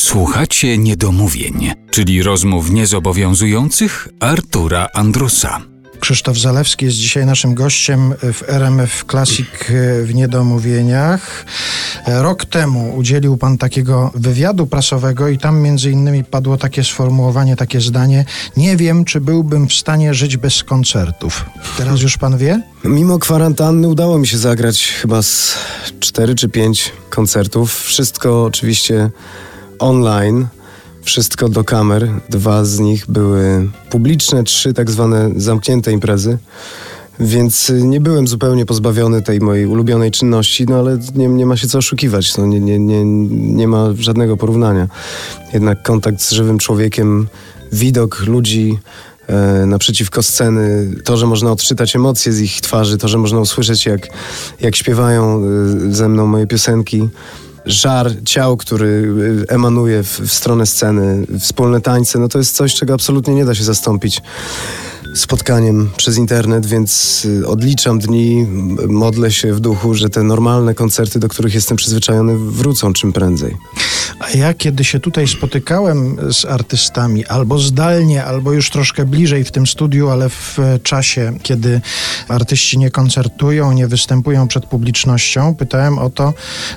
Słuchacie niedomówień, czyli rozmów niezobowiązujących Artura Andrusa. Krzysztof Zalewski jest dzisiaj naszym gościem w RMF Classic w Niedomówieniach. Rok temu udzielił pan takiego wywiadu prasowego i tam między innymi padło takie sformułowanie, takie zdanie nie wiem, czy byłbym w stanie żyć bez koncertów. Teraz już pan wie? Mimo kwarantanny udało mi się zagrać chyba z 4 czy 5 koncertów. Wszystko oczywiście online. Wszystko do kamer. Dwa z nich były publiczne, trzy tak zwane zamknięte imprezy. Więc nie byłem zupełnie pozbawiony tej mojej ulubionej czynności, no ale nie, nie ma się co oszukiwać, no nie, nie, nie, nie ma żadnego porównania. Jednak kontakt z żywym człowiekiem, widok ludzi e, naprzeciwko sceny, to, że można odczytać emocje z ich twarzy, to, że można usłyszeć, jak, jak śpiewają e, ze mną moje piosenki żar ciał, który y, emanuje w, w stronę sceny, wspólne tańce, no to jest coś, czego absolutnie nie da się zastąpić spotkaniem przez internet, więc y, odliczam dni, modlę się w duchu, że te normalne koncerty, do których jestem przyzwyczajony, wrócą czym prędzej. A ja kiedy się tutaj spotykałem z artystami, albo zdalnie, albo już troszkę bliżej w tym studiu, ale w czasie, kiedy artyści nie koncertują, nie występują przed publicznością, pytałem o to,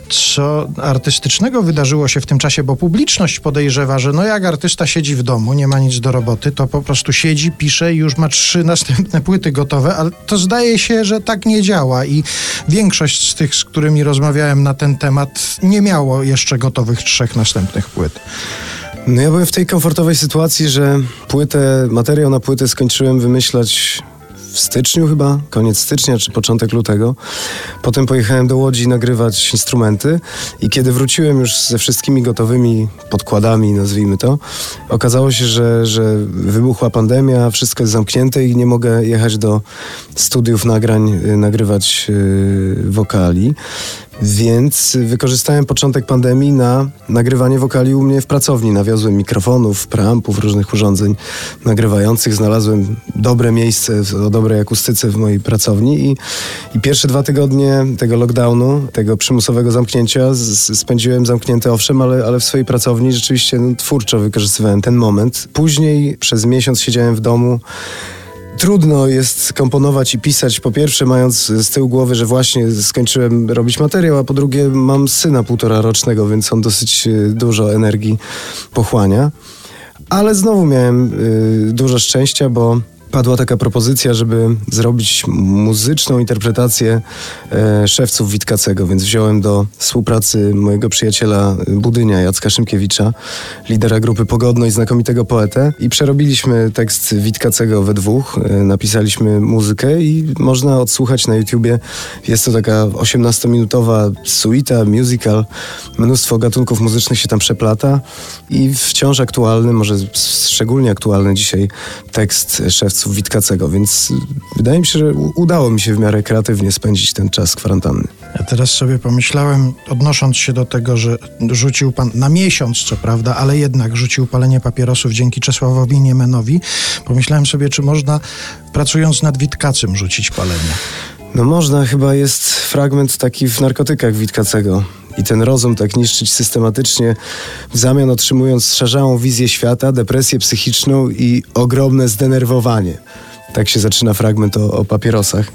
co artystycznego wydarzyło się w tym czasie, bo publiczność podejrzewa, że no jak artysta siedzi w domu, nie ma nic do roboty, to po prostu siedzi, pisze i już ma trzy następne płyty gotowe, ale to zdaje się, że tak nie działa i większość z tych, z którymi rozmawiałem na ten temat, nie miało jeszcze gotowych trzech następnych płyt. No ja byłem w tej komfortowej sytuacji, że płytę, materiał na płytę skończyłem wymyślać w styczniu chyba, koniec stycznia czy początek lutego. Potem pojechałem do Łodzi nagrywać instrumenty i kiedy wróciłem już ze wszystkimi gotowymi podkładami, nazwijmy to, okazało się, że, że wybuchła pandemia, wszystko jest zamknięte i nie mogę jechać do studiów nagrań, y, nagrywać yy, wokali. Więc wykorzystałem początek pandemii na nagrywanie wokali u mnie w pracowni. Nawiozłem mikrofonów, preampów, różnych urządzeń nagrywających. Znalazłem dobre miejsce o dobrej akustyce w mojej pracowni i, i pierwsze dwa tygodnie tego lockdownu, tego przymusowego zamknięcia z, spędziłem zamknięte owszem, ale, ale w swojej pracowni rzeczywiście no, twórczo wykorzystywałem ten moment. Później przez miesiąc siedziałem w domu Trudno jest komponować i pisać, po pierwsze mając z tyłu głowy, że właśnie skończyłem robić materiał, a po drugie mam syna półtora rocznego, więc on dosyć e, dużo energii pochłania. Ale znowu miałem y, dużo szczęścia, bo padła taka propozycja, żeby zrobić muzyczną interpretację e, szewców Witkacego, więc wziąłem do współpracy mojego przyjaciela Budynia, Jacka Szymkiewicza, lidera grupy Pogodno i znakomitego poetę i przerobiliśmy tekst Witkacego we dwóch, e, napisaliśmy muzykę i można odsłuchać na YouTubie. Jest to taka 18-minutowa suita, musical, mnóstwo gatunków muzycznych się tam przeplata i wciąż aktualny, może szczególnie aktualny dzisiaj tekst szewców Witkacego, więc wydaje mi się, że udało mi się w miarę kreatywnie spędzić ten czas kwarantanny. Ja teraz sobie pomyślałem, odnosząc się do tego, że rzucił pan na miesiąc, co prawda, ale jednak rzucił palenie papierosów dzięki Czesławowi Niemenowi, pomyślałem sobie, czy można pracując nad Witkacym rzucić palenie. No można, chyba jest fragment taki w narkotykach Witkacego. I ten rozum tak niszczyć systematycznie, w zamian otrzymując szarzałą wizję świata, depresję psychiczną i ogromne zdenerwowanie. Tak się zaczyna fragment o, o papierosach.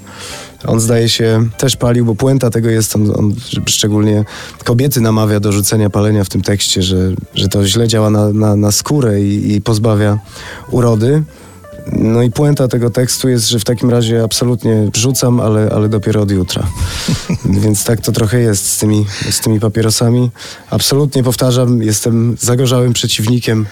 On zdaje się też palił, bo puenta tego jest, on, on szczególnie kobiety namawia do rzucenia palenia w tym tekście, że, że to źle działa na, na, na skórę i, i pozbawia urody. No i puenta tego tekstu jest, że w takim razie absolutnie rzucam, ale, ale dopiero od jutra. Więc tak to trochę jest z tymi, z tymi papierosami. Absolutnie powtarzam, jestem zagorzałym przeciwnikiem.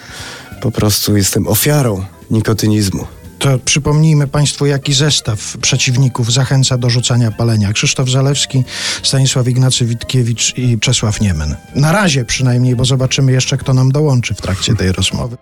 Po prostu jestem ofiarą nikotynizmu. To przypomnijmy Państwu, jaki zestaw przeciwników zachęca do rzucania palenia. Krzysztof Zalewski, Stanisław Ignacy Witkiewicz i Czesław Niemen. Na razie przynajmniej, bo zobaczymy jeszcze, kto nam dołączy w trakcie tej rozmowy.